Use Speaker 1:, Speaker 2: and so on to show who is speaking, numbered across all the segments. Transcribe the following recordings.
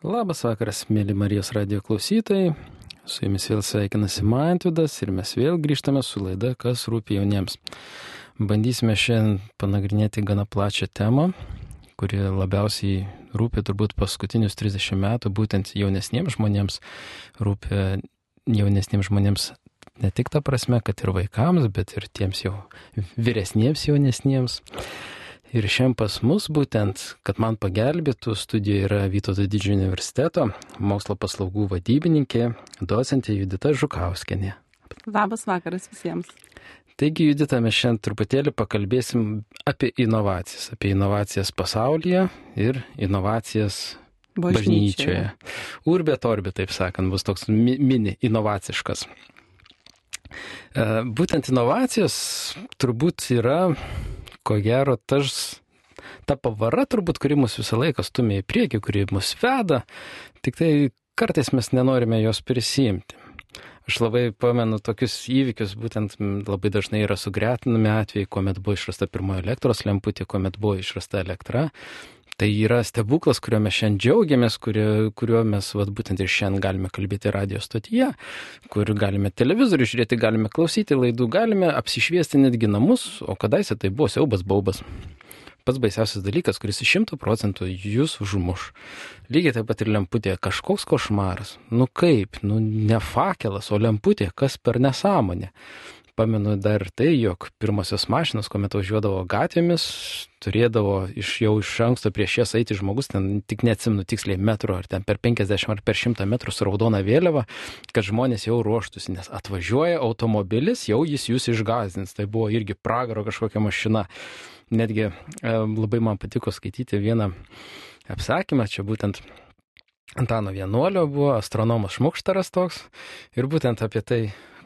Speaker 1: Labas vakaras, mėly Marijos radio klausytojai. Su jumis vėl sveikinasi Mantvidas ir mes vėl grįžtame su laida Kas rūpi jauniems. Bandysime šiandien panagrinėti gana plačią temą, kuri labiausiai rūpi turbūt paskutinius 30 metų, būtent jaunesniems žmonėms, rūpi jaunesniems žmonėms ne tik ta prasme, kad ir vaikams, bet ir tiems jau vyresniems jaunesniems. Ir šiandien pas mus būtent, kad man pagelbėtų, studijoje yra Vytauto didžiojo universiteto mokslo paslaugų vadybininkė, docentė Judita Žukauskenė.
Speaker 2: Labas vakaras visiems.
Speaker 1: Taigi, Judita, mes šiandien truputėlį pakalbėsim apie inovacijas, apie inovacijas pasaulyje ir inovacijas bažnyčioje. Urbė torbė, taip sakant, bus toks mini inovaciškas. E, būtent inovacijos turbūt yra ko gero tas, ta pavara turbūt, kuri mus visą laiką stumia į priekį, kuri mus veda, tik tai kartais mes nenorime jos prisimti. Aš labai pamenu tokius įvykius, būtent labai dažnai yra sugretinami atvejai, kuomet buvo išrasta pirmoji elektros lemputė, kuomet buvo išrasta elektra. Tai yra stebuklas, kuriuo mes šiandien džiaugiamės, kuriuo, kuriuo mes vat, būtent ir šiandien galime kalbėti radio stotyje, kur galime televizorių žiūrėti, galime klausyti laidų, galime apsišviesti netgi namus, o kadaise tai buvo siaubas baubas pats baisiausias dalykas, kuris šimtų procentų jūs užmuš. Lygiai taip pat ir lemputė, kažkoks košmaras. Nu kaip, nu ne fakelas, o lemputė, kas per nesąmonę. Pamenu dar tai, jog pirmosios mašinos, kuomet važiuodavo gatvėmis, turėdavo iš jau iš anksto prieš jas eiti žmogus, ten tik neatsimnu tiksliai metrų, ar ten per 50 ar per 100 metrų su raudona vėliava, kad žmonės jau ruoštųsi, nes atvažiuoja automobilis, jau jis jūs išgazins. Tai buvo irgi pragaro kažkokia mašina. Netgi e, labai man patiko skaityti vieną apsakymą, čia būtent Antano Vienuolio buvo astronomas Šmukštaras toks ir būtent apie tai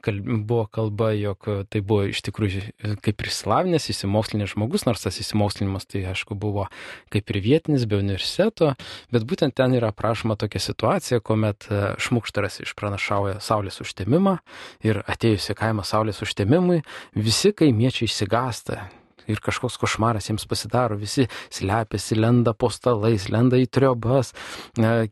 Speaker 1: kalb, buvo kalba, jog tai buvo iš tikrųjų kaip ir išsilavinęs, įsimokslinęs žmogus, nors tas įsimokslinimas tai aišku buvo kaip ir vietinis, be universiteto, bet būtent ten yra aprašoma tokia situacija, kuomet e, šmukštaras išpranašauja saulės užtemimą ir atėjus į kaimą saulės užtemimui, visi kaimiečiai išsigasta ir kažkoks košmaras jiems pasidaro, visi slepiasi, lenda po stalais, lenda į triobas,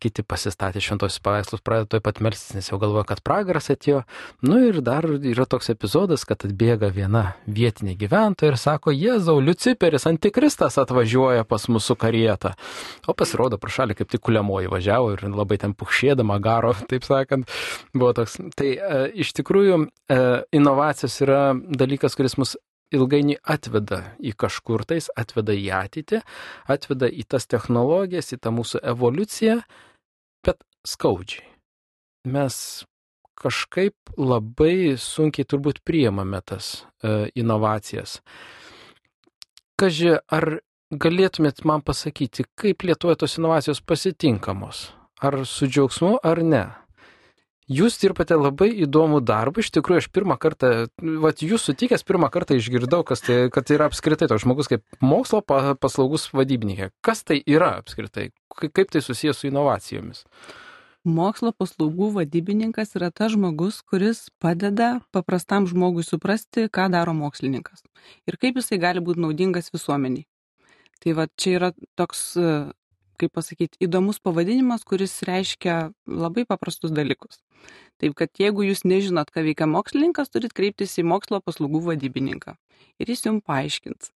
Speaker 1: kiti pasistatė šventosius paveikslus, pradeda toj pat melstis, nes jau galvoja, kad pragaras atėjo. Nu ir dar yra toks epizodas, kad atbėga viena vietinė gyventoja ir sako, Jėzau, Liuciperis, antikristas atvažiuoja pas mūsų karietą. O pasirodo, pro šalį kaip tik kuliamoji važiavo ir labai ten pušėdama garo, taip sakant, buvo toks. Tai e, iš tikrųjų e, inovacijos yra dalykas, kuris mus ilgainiui atveda į kažkur tais, atveda į ateitį, atveda į tas technologijas, į tą mūsų evoliuciją, bet skaudžiai. Mes kažkaip labai sunkiai turbūt priemame tas e, inovacijas. Kaži, ar galėtumėt man pasakyti, kaip Lietuvoje tos inovacijos pasitinkamos? Ar su džiaugsmu, ar ne? Jūs dirbate labai įdomų darbą, iš tikrųjų aš pirmą kartą, vat jūs sutikęs pirmą kartą išgirdau, tai, kad tai yra apskritai toks žmogus kaip mokslo paslaugus vadybininkė. Kas tai yra apskritai? Kaip tai susijęs su inovacijomis?
Speaker 2: Mokslo paslaugų vadybininkas yra tas žmogus, kuris padeda paprastam žmogui suprasti, ką daro mokslininkas ir kaip jisai gali būti naudingas visuomeniai. Tai va čia yra toks kaip pasakyti, įdomus pavadinimas, kuris reiškia labai paprastus dalykus. Taip kad jeigu jūs nežinot, ką veikia mokslininkas, turit kreiptis į mokslo paslaugų vadybininką. Ir jis jums paaiškins,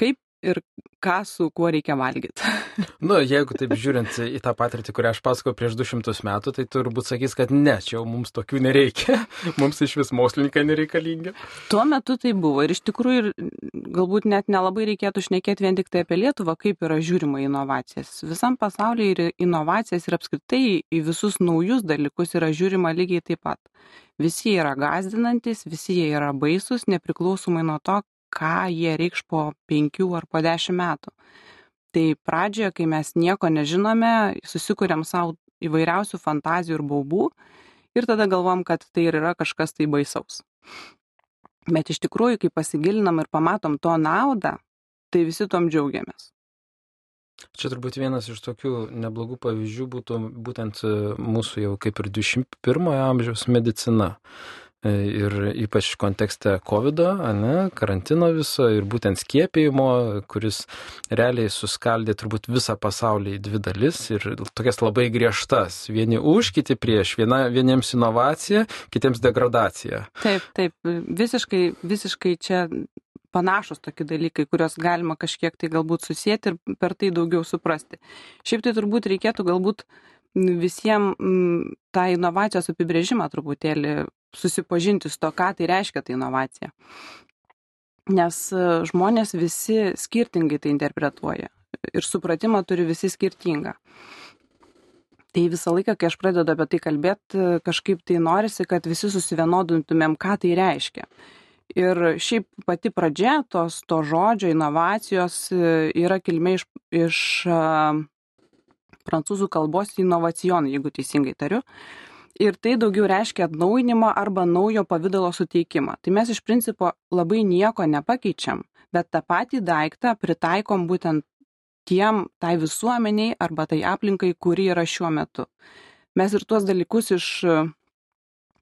Speaker 2: kaip ir ką su kuo reikia valgyti.
Speaker 1: nu, jeigu taip žiūrint į tą patirtį, kurią aš pasakojau prieš 200 metų, tai turbūt sakys, kad ne, čia jau mums tokių nereikia, mums iš vis mokslininkai nereikalingi.
Speaker 2: Tuo metu tai buvo ir iš tikrųjų ir galbūt net nelabai reikėtų šnekėti vien tik tai apie Lietuvą, kaip yra žiūrima inovacijas. Visam pasaulyje ir inovacijas ir apskritai į visus naujus dalykus yra žiūrima lygiai taip pat. Visi yra gazdinantis, visi jie yra baisus, nepriklausomai nuo to, ką jie reikš po penkių ar po dešimt metų. Tai pradžioje, kai mes nieko nežinome, susikūrėm savo įvairiausių fantazijų ir baubų ir tada galvom, kad tai ir yra kažkas tai baisaus. Bet iš tikrųjų, kai pasigilinam ir pamatom to naudą, tai visi tom džiaugiamės.
Speaker 1: Čia turbūt vienas iš tokių neblogų pavyzdžių būtų būtent e, mūsų jau kaip ir 21 amžiaus medicina. E, ir ypač kontekste COVID, ne, karantino viso ir būtent skiepijimo, kuris realiai suskaldė turbūt visą pasaulį į dvi dalis ir tokias labai griežtas. Vieni už, kiti prieš. Viena, vieniems inovacija, kitiems degradacija.
Speaker 2: Taip, taip, visiškai, visiškai čia panašus tokie dalykai, kuriuos galima kažkiek tai galbūt susijęti ir per tai daugiau suprasti. Šiaip tai turbūt reikėtų galbūt visiems tą inovacijos apibrėžimą truputėlį susipažinti su to, ką tai reiškia ta inovacija. Nes e, žmonės visi skirtingai tai interpretuoja ir supratimą turi visi skirtingą. Tai visą laiką, kai aš pradedu apie tai kalbėti, kažkaip tai norisi, kad visi susivienodintumėm, ką tai reiškia. Ir šiaip pati pradžia tos to žodžio inovacijos e, yra kilmė iš, iš prancūzų kalbos inovacijon, jeigu teisingai tariu. Uh, ir tai daugiau reiškia atnaujinimą arba naujo pavidalo suteikimą. Tai mes iš principo labai nieko nepakeičiam, bet tą patį daiktą pritaikom būtent tiem tai visuomeniai arba tai aplinkai, kuri yra šiuo metu. Mes ir tuos dalykus iš,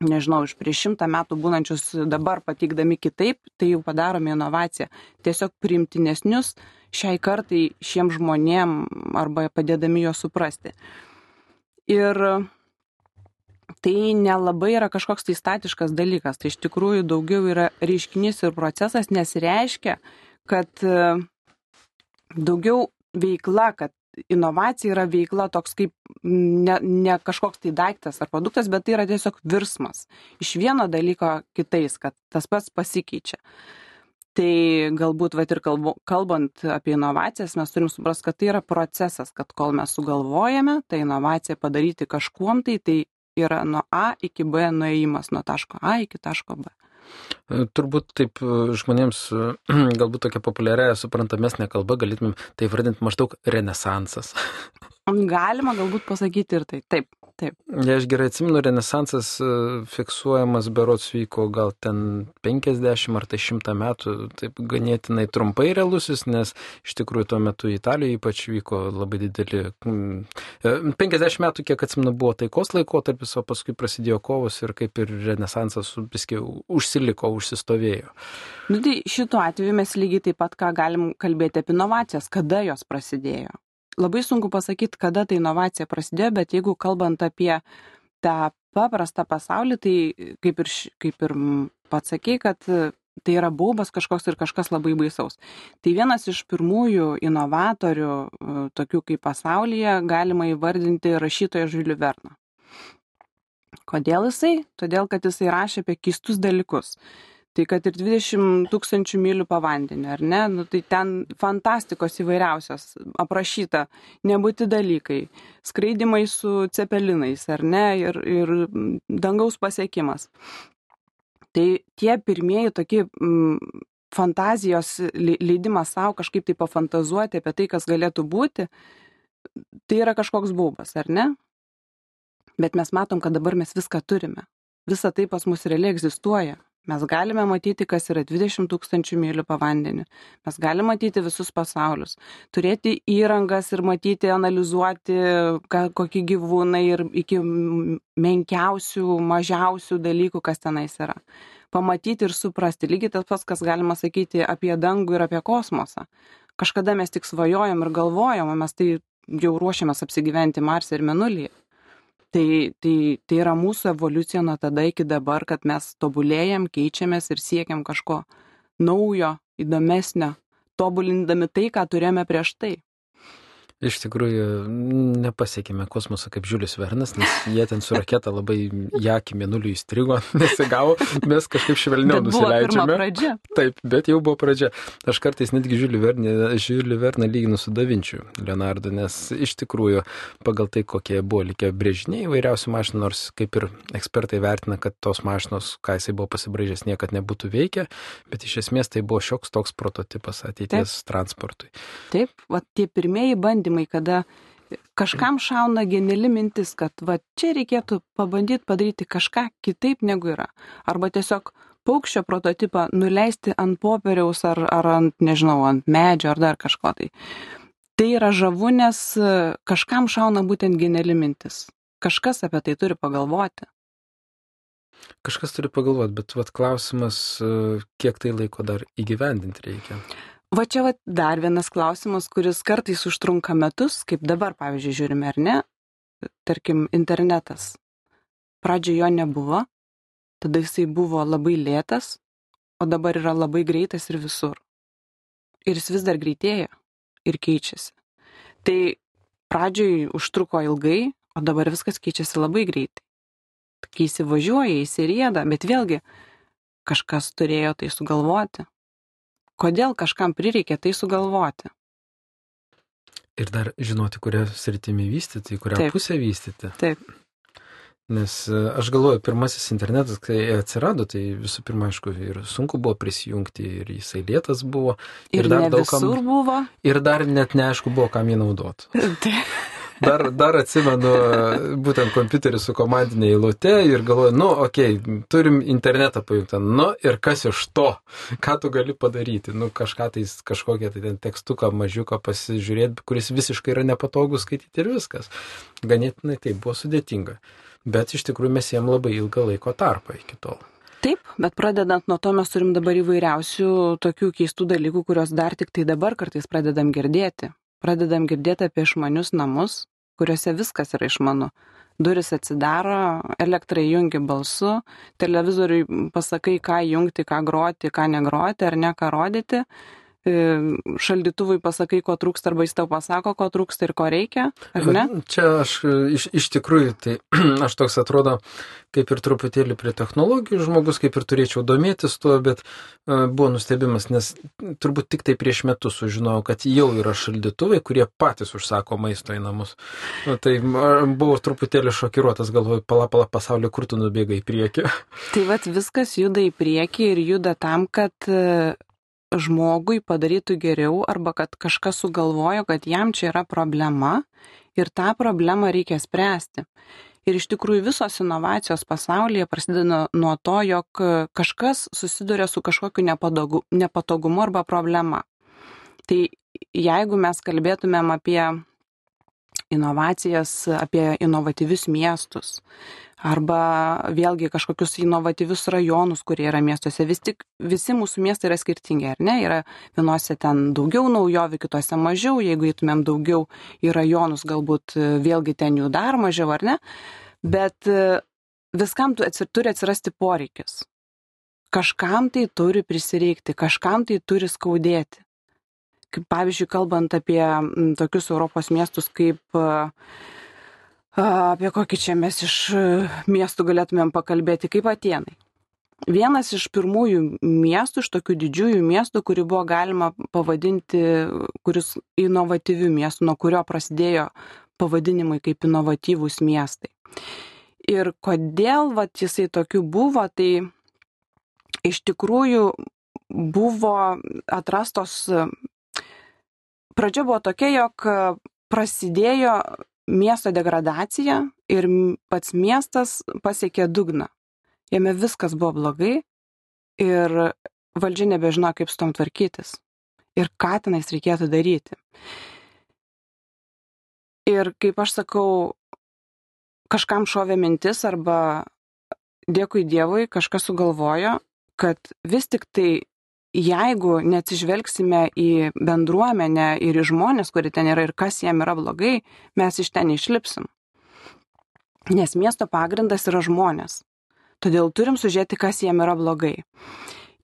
Speaker 2: nežinau, iš prieš šimtą metų būnančius dabar pateikdami kitaip, tai jau padarome inovaciją. Tiesiog priimtinesnius šiai kartai šiem žmonėm arba padėdami juos suprasti. Ir tai nelabai yra kažkoks tai statiškas dalykas, tai iš tikrųjų daugiau yra reiškinys ir procesas, nes reiškia, kad e, daugiau veikla, kad inovacija yra veikla toks kaip ne, ne kažkoks tai daiktas ar produktas, bet tai yra tiesiog virsmas iš vieno dalyko kitais, kad tas pats pasikeičia. Tai galbūt, va ir kalbu, kalbant apie inovacijas, mes turim suprasti, kad tai yra procesas, kad kol mes sugalvojame tą inovaciją padaryti kažkuom tai, tai yra nuo A iki B nuėjimas nuo taško A iki taško B.
Speaker 1: E, turbūt taip e, žmonėms e, galbūt tokia populiaria suprantamesnė kalba galėtumėm tai vardinti maždaug renesansas.
Speaker 2: Galima galbūt pasakyti ir tai. Taip, Taip.
Speaker 1: Jei aš gerai atsimenu, renesansas e, fiksuojamas berots vyko gal ten 50 ar tai 100 metų, taip ganėtinai trumpai realusis, nes iš tikrųjų tuo metu Italijoje ypač vyko labai dideli. 50 e, metų, kiek atsimenu, buvo taikos laikotarpis, o paskui prasidėjo kovos ir kaip ir renesansas viskiai užsiliko, užsistovėjo.
Speaker 2: Nu, tai šituo atveju mes lygiai taip pat ką galim kalbėti apie inovacijas, kada jos prasidėjo labai sunku pasakyt kada ta inovacija prasidėjo bet jeigu kalbant apie tą paprastą pasaulį tai kaip ir kaip ir pats sakei kad tai yra baubas kažkoks ir kažkas labai baisaus. Tai vienas iš pirmųjų inovatorių, tokių kaip pasaulyje, galima įvardinti rašytoją Žiulių Verną. Kodėl jisai? Todėl, kad jisai rašė apie keistus dalykus tai kad ir 20 tūkstančių mylių pavandeniu, ar ne? Nu, tai ten fantastikos įvairiausios aprašyta, nebūti dalykai, skraidimai su cepelinais, ar ne, ir, ir dangaus pasiekimas. Tai tie pirmieji tokie mm, fantazijos leidimas savo kažkaip tai pafantazuoti apie tai, kas galėtų būti, tai yra kažkoks baubas, ar ne? Bet mes matom, kad dabar mes viską turime. Visa tai pas mus realiai egzistuoja. Mes galime matyti, kas yra 20 tūkstančių mylių pavandeniu. Mes galime matyti visus pasaulius. Turėti įrangas ir matyti, analizuoti, ką, kokie gyvūnai ir iki menkiausių, mažiausių dalykų, kas tenais yra. Pamatyti ir suprasti. Lygiai tas pats, kas galima sakyti apie dangų ir apie kosmosą. Kažkada mes tik svajojom ir galvojom, mes tai jau ruošiamės apsigyventi Marse ir Menulyje tai tai tai yra mūsų evoliucija nuo tada iki dabar kad mes tobulėjam keičiamės ir siekiam kažko naujo įdomesnio tobulindami tai ką turėjome prieš tai
Speaker 1: Iš tikrųjų, nepasiekėme kosmoso kaip Žiulis Vernas, nes jie ten su raketa labai jakį mėnulį įstrigo, nesigavo, mes kažkaip švelniau bet nusileidžiame.
Speaker 2: Pradžia.
Speaker 1: Taip, bet jau buvo pradžia. Aš kartais netgi Žiulį Verną, Žiulį Verną lyginu su Davinčiu Leonardo, nes iš tikrųjų pagal tai, kokie buvo likę brėžiniai įvairiausių mašinų, nors kaip ir ekspertai vertina, kad tos mašinos, ką jisai buvo pasibrėžęs, niekad nebūtų veikę, bet iš esmės tai buvo šioks toks prototipas ateities Taip. transportui.
Speaker 2: Taip, va tie pirmieji bandymai bandymai, kada kažkam šauna geniali mintis, kad va čia reikėtų pabandyti padaryti kažką kitaip negu yra. Arba tiesiog paukščio prototipą nuleisti ant popieriaus ar, ar ant, nežinau, ant medžio ar dar kažko tai. Tai yra žavu, nes kažkam šauna būtent geniali mintis. Kažkas apie tai turi pagalvoti.
Speaker 1: Kažkas turi pagalvoti, bet vat, klausimas, e, kiek tai laiko dar įgyvendinti reikia.
Speaker 2: Va čia va dar vienas klausimas, kuris kartais užtrunka metus, kaip dabar, pavyzdžiui, žiūrime, ar ne, tarkim, internetas. Pradžioje jo nebuvo, tada jisai buvo labai lėtas, o dabar yra labai greitas ir visur. Ir jis vis dar greitėja ir keičiasi. Tai pradžioj užtruko ilgai, o dabar viskas keičiasi labai greitai. Kai įsivažiuoja, įsirėda, bet vėlgi kažkas turėjo tai sugalvoti. Kodėl kažkam prireikė tai sugalvoti?
Speaker 1: Ir dar žinoti, kurią sritimi vystyti, kurią Taip. pusę vystyti.
Speaker 2: Taip.
Speaker 1: Nes e, aš galvoju, pirmasis internetas, kai atsirado, tai visų pirma, aišku, ir sunku buvo prisijungti, ir jisai lėtas buvo.
Speaker 2: Ir, ir dar daug kam buvo.
Speaker 1: Ir dar net neaišku buvo, kam jį naudoti. Dar, dar atsimenu būtent kompiuterį su komandinė eilute ir galvoju, nu, okei, okay, turim internetą pajungtą, nu ir kas iš to, ką tu gali padaryti, nu kažką tai, kažkokią tai ten tekstuką mažiuką pasižiūrėti, kuris visiškai yra nepatogus skaityti ir viskas. Ganėtinai tai buvo sudėtinga. Bet iš tikrųjų mes jiem labai ilgą laiko tarpą iki tol.
Speaker 2: Taip, bet pradedant nuo to mes turim dabar įvairiausių tokių keistų dalykų, kuriuos dar tik tai dabar kartais pradedam girdėti pradedam girdėti apie išmanius namus, kuriuose viskas yra išmanu. Duris atsidaro, elektrą įjungi balsu, televizoriui pasakai, ką jungti, ką groti, ką negroti ar ne ką rodyti šaldytuvui pasakai, ko trūksta, arba jis tau pasako, ko trūksta ir ko reikia, ar ne?
Speaker 1: Čia aš iš, iš tikrųjų, tai aš toks atrodo, kaip ir truputėlį prie technologijų žmogus, kaip ir turėčiau domėtis tuo, bet uh, buvo nustebimas, nes turbūt tik tai prieš metus sužinojau, kad jau yra šaldytuvai, kurie patys užsako maisto į namus. Nu, tai buvau truputėlį šokiruotas, galvoju, pala, pala pasaulio, kur tu nubėgai į priekį.
Speaker 2: Tai vad viskas juda į priekį ir juda tam, kad žmogui padarytų geriau arba kad kažkas sugalvojo, kad jam čia yra problema ir tą problemą reikia spręsti. Ir iš tikrųjų visos inovacijos pasaulyje prasideda nuo to, jog kažkas susiduria su kažkokiu nepatogu, nepatogumu arba problema. Tai jeigu mes kalbėtumėm apie inovacijas, apie inovatyvius miestus, arba vėlgi kažkokius inovatyvius rajonus, kurie yra miestuose. Vis tik visi mūsų miestai yra skirtingi, ar ne? Yra vienose ten daugiau naujovių, kitose mažiau, jeigu įtumėm daugiau į rajonus, galbūt e, vėlgi ten jų dar mažiau, ar ne? Bet e, viskam turi atsirasti poreikis. Kažkam tai turi prisireikti, kažkam tai turi skaudėti. Kaip pavyzdžiui, kalbant apie tokius Europos miestus kaip Apie kokį čia mes iš e, miestų galėtumėm pakalbėti, kaip Atenai. Vienas iš pirmųjų miestų, iš tokių didžiųjų miestų, kurį buvo galima pavadinti, kuris inovatyvių miestų, nuo kurio prasidėjo pavadinimai kaip inovatyvūs miestai. Ir kodėl vat, jisai tokiu buvo, tai iš tikrųjų buvo atrastos, pradžia buvo tokia, jog prasidėjo miesto degradacija ir pats miestas pasiekė dugną. Jame viskas buvo blogai ir valdžia nebežino, kaip su tom tvarkytis ir ką tenais reikėtų daryti. Ir kaip aš sakau, kažkam šovė mintis arba dėkui Dievui kažkas sugalvojo, kad vis tik tai jeigu neatsižvelgsime į bendruomenę ir į žmonės, kurie ten yra ir kas jiem yra blogai, mes iš ten išlipsim. Nes miesto pagrindas yra žmonės. Todėl turim sužiūrėti, kas jiem yra blogai.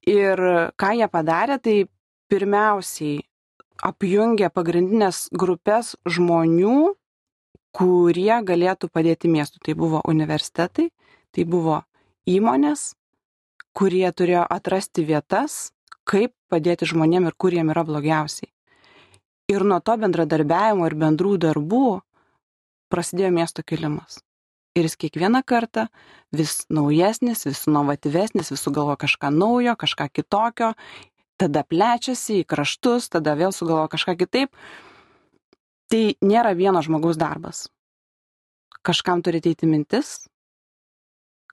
Speaker 2: Ir ką jie padarė, tai pirmiausiai apjungė pagrindinės grupės žmonių, kurie galėtų padėti miestui. Tai buvo universitetai, tai buvo įmonės, kurie turėjo atrasti vietas, kaip padėti žmonėm ir kur jiem yra blogiausiai. Ir nuo to bendradarbiavimo ir bendrų darbų prasidėjo miesto kilimas. Ir jis kiekvieną kartą vis naujesnis, vis inovatyvesnis, vis sugalvo kažką naujo, kažką kitokio, tada plečiasi į kraštus, tada vėl sugalvo kažką kitaip. Tai nėra vieno žmogaus darbas. Kažkam turi ateiti mintis,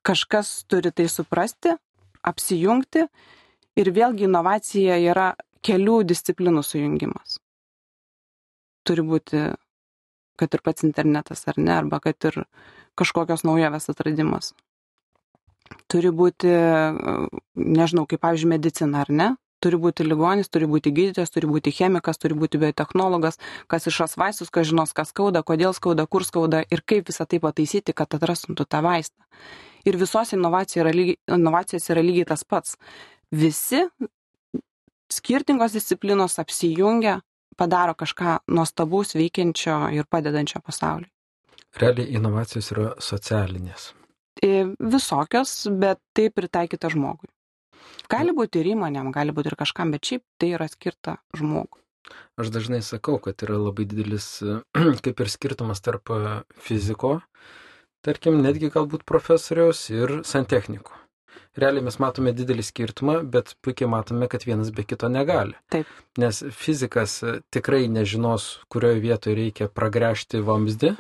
Speaker 2: kažkas turi tai suprasti, apsijungti Ir vėlgi inovacija yra kelių disciplinų sujungimas. Turi būti, kad ir pats internetas ar ne, arba kad ir kažkokios naujovės atradimas. turi būti, nežinau, kaip pavyzdžiui, medicina ar ne, turi būti ligonis, turi būti gydytojas, turi būti chemikas, turi būti biotehnologas, kas išras vaistus, kas žinos, kas skauda, kodėl skauda, kur skauda ir kaip visą tai pataisyti, kad atrastum tą vaistą. Ir visos inovacijos yra, lygiai, inovacijos yra lygiai tas pats. Visi skirtingos disciplinos apsijungia, padaro kažką nuostabaus, veikiančio ir padedančio pasauliui.
Speaker 1: Realiai inovacijos yra socialinės.
Speaker 2: Visokios, bet tai pritaikyta žmogui. Gali būti ir įmonėm, gali būti ir kažkam, bet šiaip tai yra skirta žmogui.
Speaker 1: Aš dažnai sakau, kad yra labai didelis kaip ir skirtumas tarp fiziko, tarkim, netgi galbūt profesoriaus ir santechniko realiai mes matome didelį skirtumą, bet puikiai matome, kad vienas be kito negali.
Speaker 2: Taip.
Speaker 1: Nes fizikas e, tikrai nežinos, kurioje vietoje reikia pragręžti vamzdį,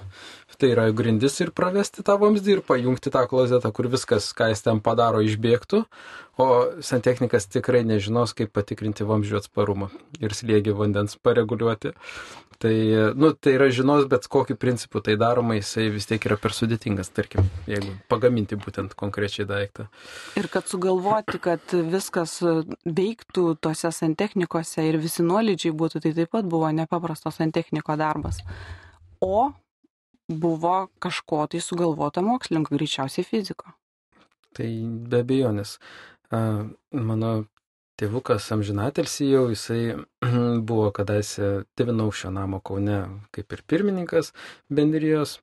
Speaker 1: tai yra grindis ir pravesti tą vamzdį ir pajungti tą klozetą, kur viskas, ką jis ten padaro, išbėgtų, o santechnikas tikrai nežinos, kaip patikrinti vamzdžių atsparumą ir slėgį vandens pareguliuoti. Tai, nu, tai yra žinos, bet kokiu principu tai daroma, jisai vis tiek yra per sudėtingas, tarkim, jeigu pagaminti būtent konkrečiai daiktą.
Speaker 2: Ir kad sugalvoti, kad viskas veiktų tose santechnikose ir visi nuolydžiai būtų, tai taip pat buvo nepaprastos santechniko darbas. O buvo kažko tai sugalvota mokslininko, greičiausiai fiziko.
Speaker 1: Tai be abejonės. Mano tėvukas amžinatelsi jau, jisai buvo kadaise Devinaušio namo Kaune kaip ir pirmininkas bendrijos.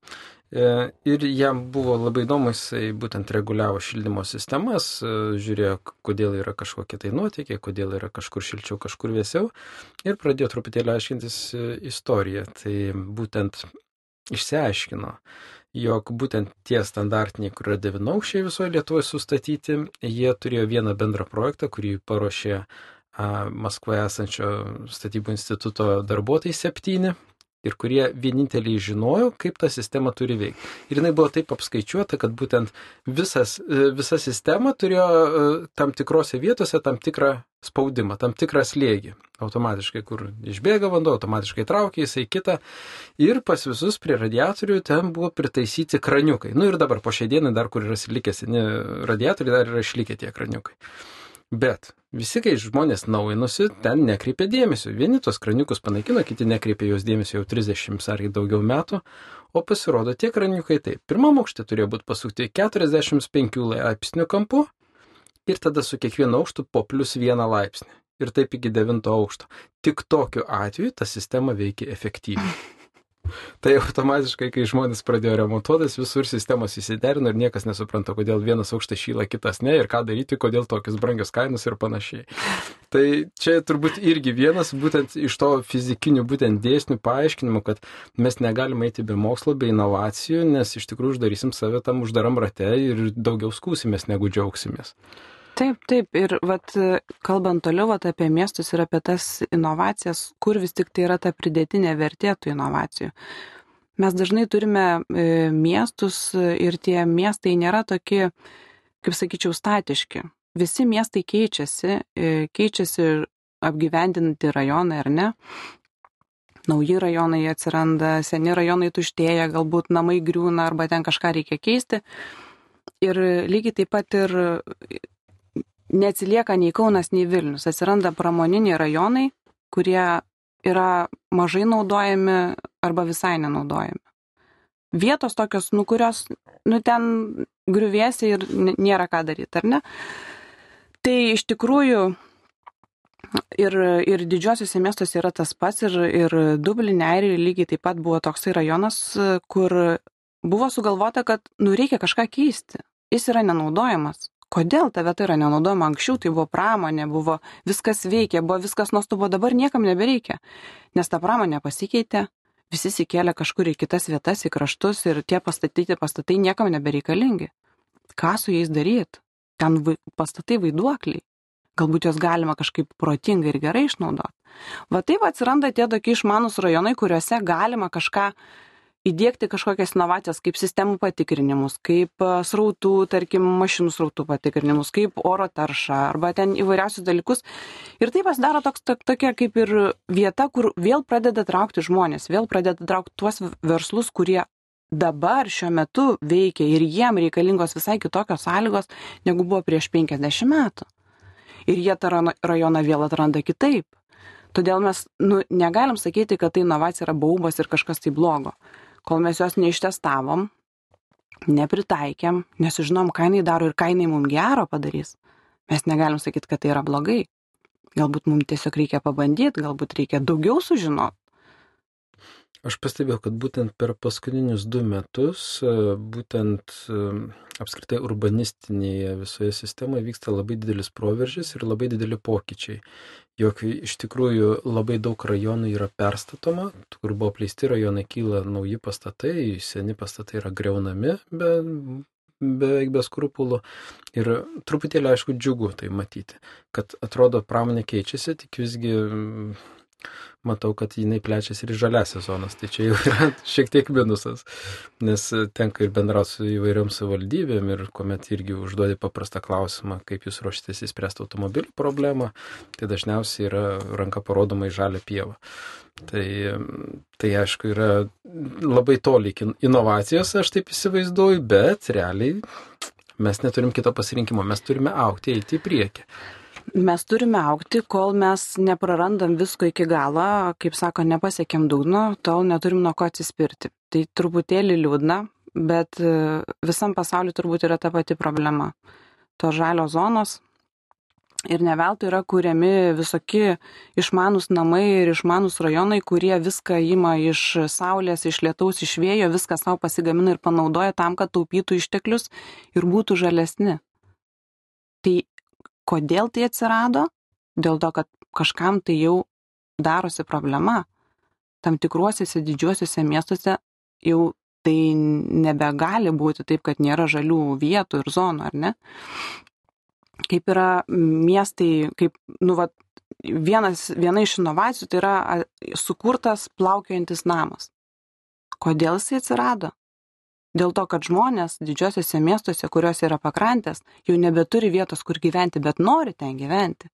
Speaker 1: E, ir jam buvo labai įdomu, jisai būtent reguliavo šildymo sistemas, e, žiūrėjo, kodėl yra kažkokie tai nuotykiai, kodėl yra kažkur šilčiau, kažkur vėsiau. Ir pradėjo truputėlį aiškintis e, istoriją. Tai būtent išsiaiškino, jog būtent tie standartiniai, kur yra devynaukščiai visoje Lietuvoje sustatyti, jie turėjo vieną bendrą projektą, kurį paruošė Maskvoje esančio statybų instituto darbuotojai septyni ir kurie vieninteliai žinojo, kaip ta sistema turi veikti. Ir jinai buvo taip apskaičiuota, kad būtent visas, e, visa sistema turėjo e, tam tikrose vietose tam tikrą spaudimą, tam tikrą slėgį. Automatiškai, kur išbėga vanduo, automatiškai traukia jisai kitą. Ir pas visus prie radiatorių ten buvo pritaisyti kraniukai. Nu ir dabar po šiai dienai dar kur yra likęs radiatoriai, dar yra išlikę tie kraniukai. Bet visi, kai žmonės naujinosi, ten nekreipė dėmesio. Vieni tos kraniukus panaikino, kiti nekreipė jos dėmesio jau 30 ar daugiau metų, o pasirodo tie kraniukai taip. Pirmam aukšte turėjo būti pasukti 45 laipsnių kampu ir tada su kiekvienu aukštu po plus vieną laipsnį. Ir taip iki devinto aukšto. Tik tokiu atveju ta sistema veikia efektyviai. Tai automatiškai, kai žmonės pradėjo remontuotis, visur sistemos įsiderino ir niekas nesupranta, kodėl vienas aukštas šyla, kitas ne ir ką daryti, kodėl tokius brangius kainos ir panašiai. Tai čia turbūt irgi vienas būtent iš to fizikinių būtent dėsnių paaiškinimų, kad mes negalime eiti be mokslo, be inovacijų, nes iš tikrųjų uždarysim save tam uždaram rate ir daugiau skūsimės negu džiaugsimės.
Speaker 2: Taip, taip. Ir vat, kalbant toliau vat, apie miestus ir apie tas inovacijas, kur vis tik tai yra ta pridėtinė vertė tų inovacijų. Mes dažnai turime e, miestus ir tie miestai nėra tokie, kaip sakyčiau, statiški. Visi miestai keičiasi, e, keičiasi apgyvendinti rajonai ar ne. Nauji rajonai atsiranda, seni rajonai tuštėja, galbūt namai griūna arba ten kažką reikia keisti. Ir lygiai taip pat ir neatsilieka nei Kaunas, nei Vilnius. Atsiranda pramoniniai rajonai, kurie yra mažai naudojami arba visai nenaudojami. Vietos tokios, nu kurios, nu ten griuvėsi ir nėra ką daryti, ar ne? Tai iš tikrųjų ir, ir didžiosiuose miestuose yra tas pats ir, ir Dublinė, Airija lygiai taip pat buvo toksai rajonas, kur buvo sugalvota, kad nu reikia kažką keisti. Jis yra nenaudojamas kodėl ta vieta yra nenaudojama anksčiau, tai buvo pramonė, buvo viskas veikia, buvo viskas nuostabu, dabar niekam nebereikia, nes ta pramonė pasikeitė, visi įsikėlė kažkur į kitas vietas, į kraštus ir tie pastatyti pastatai niekam nebereikalingi. Ką su jais daryti? Ten pastatai vaiduokliai. Galbūt juos galima kažkaip protingai ir gerai išnaudoti. Va taip atsiranda tie tokie išmanus rajonai, kuriuose galima kažką įdiegti kažkokias inovacijas kaip sistemų patikrinimus, kaip srautų, tarkim, mašinų srautų patikrinimus, kaip oro taršą arba ten įvairiausius dalykus. Ir tai pasidaro toks, to, tokia kaip ir vieta, kur vėl pradeda traukti žmonės, vėl pradeda traukti tuos verslus, kurie dabar šiuo metu veikia ir jiem reikalingos visai kitokios sąlygos, negu buvo prieš 50 metų. Ir jie tą rajoną vėl atranda kitaip. Todėl mes nu, negalim sakyti, kad tai inovacija yra baubas ir kažkas tai blogo. Kol mes jos neištestavom, nepritaikėm, nesužinom, ką jinai daro ir ką jinai mums gero padarys, mes negalim sakyti, kad tai yra blogai. Galbūt mums tiesiog reikia pabandyti, galbūt reikia daugiau sužinoti.
Speaker 1: Aš pastebėjau, kad būtent per paskutinius du metus, e, būtent e, apskritai urbanistinėje visoje sistemoje vyksta labai didelis proveržis ir labai dideli pokyčiai. Jok iš tikrųjų labai daug rajonų yra perstatoma, kur buvo pleisti rajonai, kyla nauji pastatai, seni pastatai yra greunami, be, beveik be skrupulų. Ir truputėlį aišku džiugu tai matyti, kad atrodo pramonė keičiasi, tik visgi matau, kad jinai plečiasi ir žaliasias zonas. Tai čia jau yra šiek tiek minusas, nes tenka ir bendrauti su įvairiom savivaldybėm ir kuomet irgi užduodi paprastą klausimą, kaip jūs ruošitės įspręsti automobilių problemą, tai dažniausiai yra ranka parodoma į žalę pievą. Tai, tai aišku, yra labai toli iki inovacijos, aš taip įsivaizduoju, bet realiai mes neturim kito pasirinkimo, mes turime aukti, eiti į priekį
Speaker 2: mes turime aukti, kol mes neprarandam visko iki galo, kaip sako, nepasiekėm dugno, tol neturim nuo ko atsispirti. Tai truputėlį liūdna, bet e, visam pasauliu turbūt yra ta pati problema. To žalio zonos. Ir ne veltui yra kūriami visokie išmanus namai ir išmanus rajonai, kurie viską ima iš saulės, iš lietaus, iš vėjo, viską savo pasigamina ir panaudoja tam, kad taupytų išteklius ir būtų žalesni. Tai Kodėl tai atsirado? Dėl to, kad kažkam tai jau darosi problema. Tam tikruosiuose didžiuosiuose miestuose jau tai nebegali būti taip, kad nėra žalių vietų ir zonų, ar ne? Kaip yra miestai, kaip, nu, va, vienas, viena iš inovacijų tai yra sukurtas plaukiojantis namas. Kodėl jisai atsirado? Dėl to kad žmonės didžiuosiuose miestuose kuriuose yra pakrantės jau nebeturi vietos kur gyventi bet nori ten gyventi.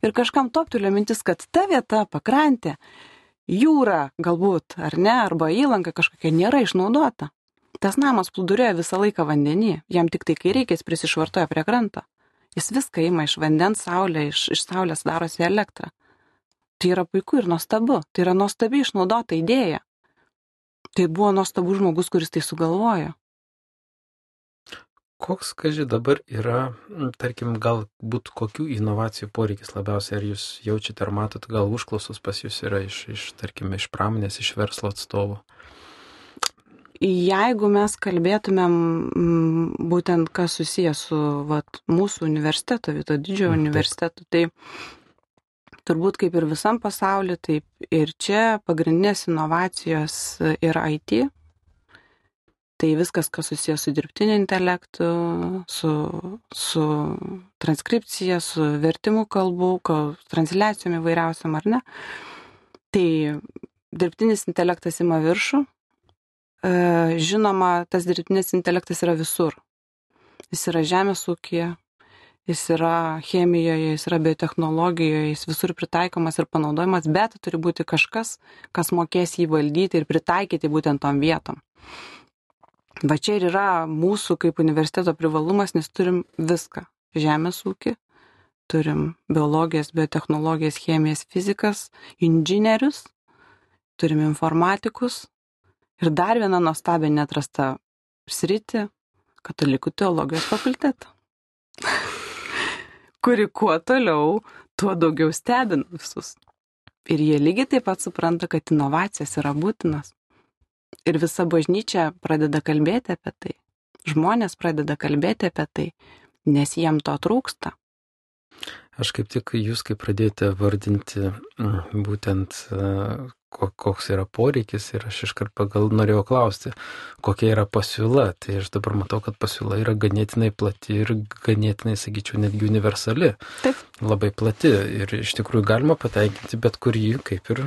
Speaker 2: Ir kažkam toptelėjo mintis kad ta vieta pakrantė jūra galbūt ar ne arba įlanka kažkokia nėra išnaudota. Tas namas plūduriuoja visą laiką vandeny jam tiktai kai reikia jis prisišvartuoja prie kranto. Jis viską ima iš vandens saulė iš iš saulės darosi elektrą. Tai yra puiku ir nuostabu. Tai yra nuostabiai išnaudota idėja Tai buvo nuostabus žmogus, kuris tai sugalvojo.
Speaker 1: Koks, kaži, dabar yra, tarkim, galbūt kokių inovacijų poreikis labiausiai, ar jūs jaučiate, ar matot, gal užklausos pas jūs yra iš, iš tarkim, iš pramonės, iš verslo atstovų?
Speaker 2: Jeigu mes kalbėtumėm būtent kas susijęs su vat, mūsų universiteto, Vito didžiojo universitetu, tai turbūt kaip ir visam pasauly, taip ir čia pagrindinės inovacijos yra IT. Tai viskas, kas susijęs su dirbtiniu intelektu, su, su transkripcija, su vertimu kalbų, transliacijom įvairiausiam ar ne. Tai dirbtinis intelektas ima viršų. E, žinoma, tas dirbtinis intelektas yra visur. Jis yra žemės ūkija, jis yra chemijoje, jis yra biotechnologijoje, jis visur pritaikomas ir panaudojamas, bet turi būti kažkas, kas mokės jį valdyti ir pritaikyti būtent tom vietom. Va čia ir yra mūsų kaip universiteto privalumas, nes turim viską. Žemės ūkį, turim biologijas, biotechnologijas, chemijas, fizikas, inžinierius, turim informatikus ir dar vieną nuostabią netrastą sritį - katalikų teologijos fakultetą kuri kuo toliau, tuo daugiau stebina visus. Ir jie lygiai taip pat supranta, kad inovacijas yra būtinas. Ir visa bažnyčia pradeda kalbėti apie tai. Žmonės pradeda kalbėti apie tai, nes jiem to trūksta.
Speaker 1: Aš kaip tik jūs, kai pradėjote vardinti būtent koks yra poreikis ir aš iškart pagal norėjau klausti, kokia yra pasiūla. Tai aš dabar matau, kad pasiūla yra ganėtinai plati ir ganėtinai, sakyčiau, netgi universali.
Speaker 2: Taip.
Speaker 1: Labai plati ir iš tikrųjų galima pateikinti bet kurį, kaip ir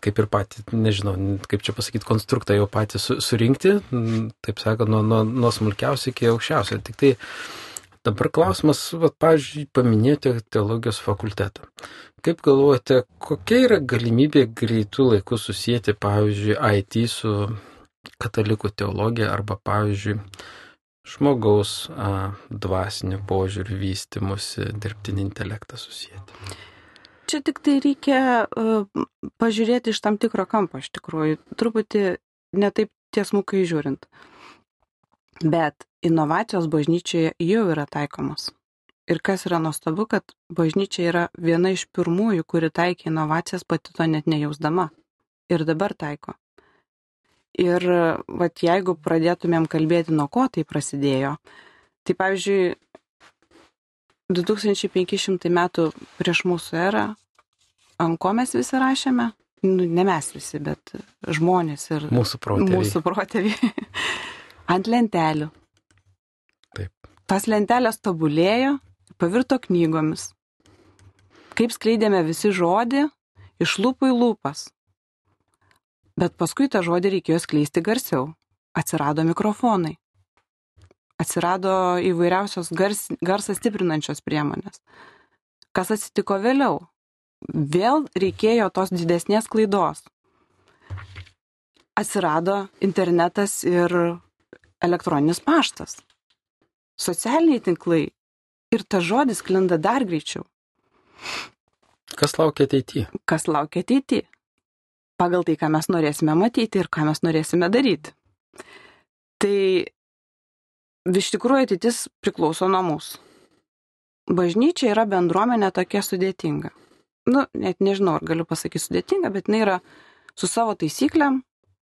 Speaker 1: kaip ir patį, nežinau, kaip čia pasakyti, konstruktą jau patį su, surinkti, taip sakant, nuo, nuo, nuo smulkiausio iki aukščiausio. Tik tai Dabar klausimas, va, pavyzdžiui, paminėjote teologijos fakultetą. Kaip galvojate, kokia yra galimybė greitų laikų susijęti, pavyzdžiui, IT su katalikų teologija arba, pavyzdžiui, žmogaus a, dvasinio požiūrių vystimusi dirbtinį intelektą susijęti.
Speaker 2: Čia tik tai reikia uh, pažiūrėti iš tam tikro kampo, iš tikrųjų, truputį netaip tiesmukai žiūrint. Bet inovacijos bažnyčioje jau yra taikomos. Ir kas yra nuostabu, kad bažnyčia yra viena iš pirmųjų, kuri taikė inovacijas pati to net nejausdama. Ir dabar taiko. Ir vat, jeigu pradėtumėm kalbėti, nuo ko tai prasidėjo, tai pavyzdžiui, 2500 metų prieš mūsų erą, ant ko mes visi rašėme? Nu, ne mes visi, bet žmonės ir
Speaker 1: mūsų protėviai.
Speaker 2: Mūsų protėviai. Ant lentelių.
Speaker 1: Taip.
Speaker 2: Tas lentelės tobulėjo, pavirto knygomis. Kaip skleidėme visi žodį, iš lūpų į lūpas. Bet paskui tą žodį reikėjo skleisti garsiau. Atsirado mikrofonai. Atsirado įvairiausios gars, garsą stiprinančios priemonės. Kas atsitiko vėliau? Vėl reikėjo tos didesnės klaidos. Atsirado internetas ir elektroninis paštas. Socialiniai tinklai. Ir tas žodis klinda dar greičiau.
Speaker 1: Kas laukia ateityje?
Speaker 2: Kas laukia ateityje? pagal tai, ką mes norėsime matyti ir ką mes norėsime daryti. Tai iš tikrųjų ateitis priklauso nuo mūsų. Bažnyčia yra bendruomenė tokia sudėtinga. Nu, net nežinau, ar galiu pasakyti sudėtinga, bet jinai yra su savo taisyklėm,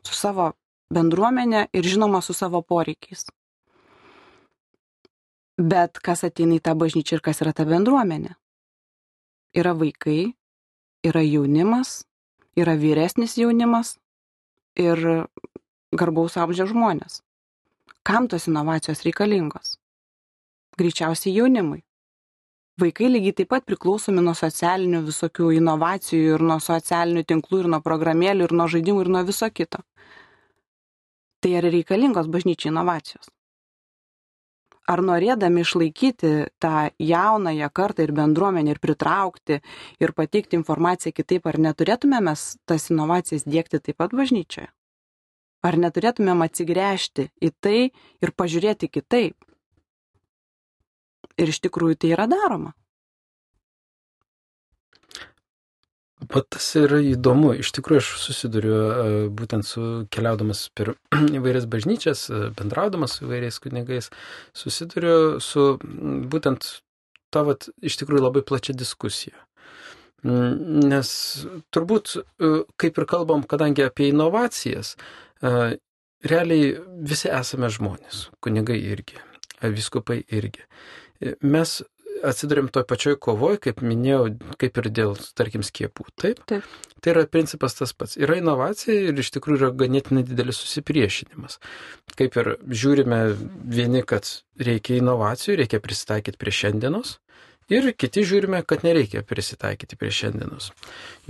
Speaker 2: su savo bendruomenė ir žinoma su savo poreikiais. Bet kas ateina į tą bažnyčią ir kas yra ta bendruomenė? Yra vaikai, yra jaunimas, yra vyresnis jaunimas ir garbaus amžiaus žmonės. Kam tos inovacijos reikalingos? Greičiausiai jaunimui. Vaikai lygiai taip pat priklausomi nuo socialinių visokių inovacijų ir nuo socialinių tinklų ir nuo programėlių ir nuo žaidimų ir nuo viso kito. Tai ar reikalingos bažnyčiai inovacijos? ar norėdami išlaikyti tą jaunąją kartą ir bendruomenę ir pritraukti ir pateikti informaciją kitaip, ar neturėtume mes tas inovacijas dėkti taip pat bažnyčioje? Ar neturėtumėm atsigręžti į tai ir pažiūrėti kitaip? Ir iš tikrųjų tai yra daroma.
Speaker 1: Pat tas yra įdomu. Iš tikrųjų, aš susiduriu e, būtent su keliaudamas per įvairias bažnyčias, e, bendraudamas su įvairiais kunigais, susiduriu su būtent ta, vat, iš tikrųjų labai plačia diskusija. Nes turbūt, e, kaip ir kalbam, kadangi apie inovacijas, realiai visi esame žmonės, kunigai irgi, viskupai irgi. Mes atsidurėm toj pačioj kovoj, kaip minėjau, kaip ir dėl, tarkim, skiepų. Taip?
Speaker 2: Taip.
Speaker 1: Tai yra principas tas pats. Yra inovacija ir iš tikrųjų yra ganėtinai didelis susipriešinimas. Kaip ir žiūrime vieni, kad reikia inovacijų, reikia prisitaikyti prie šiandienos, Ir kiti žiūrime, kad nereikia prisitaikyti prie šiandienos.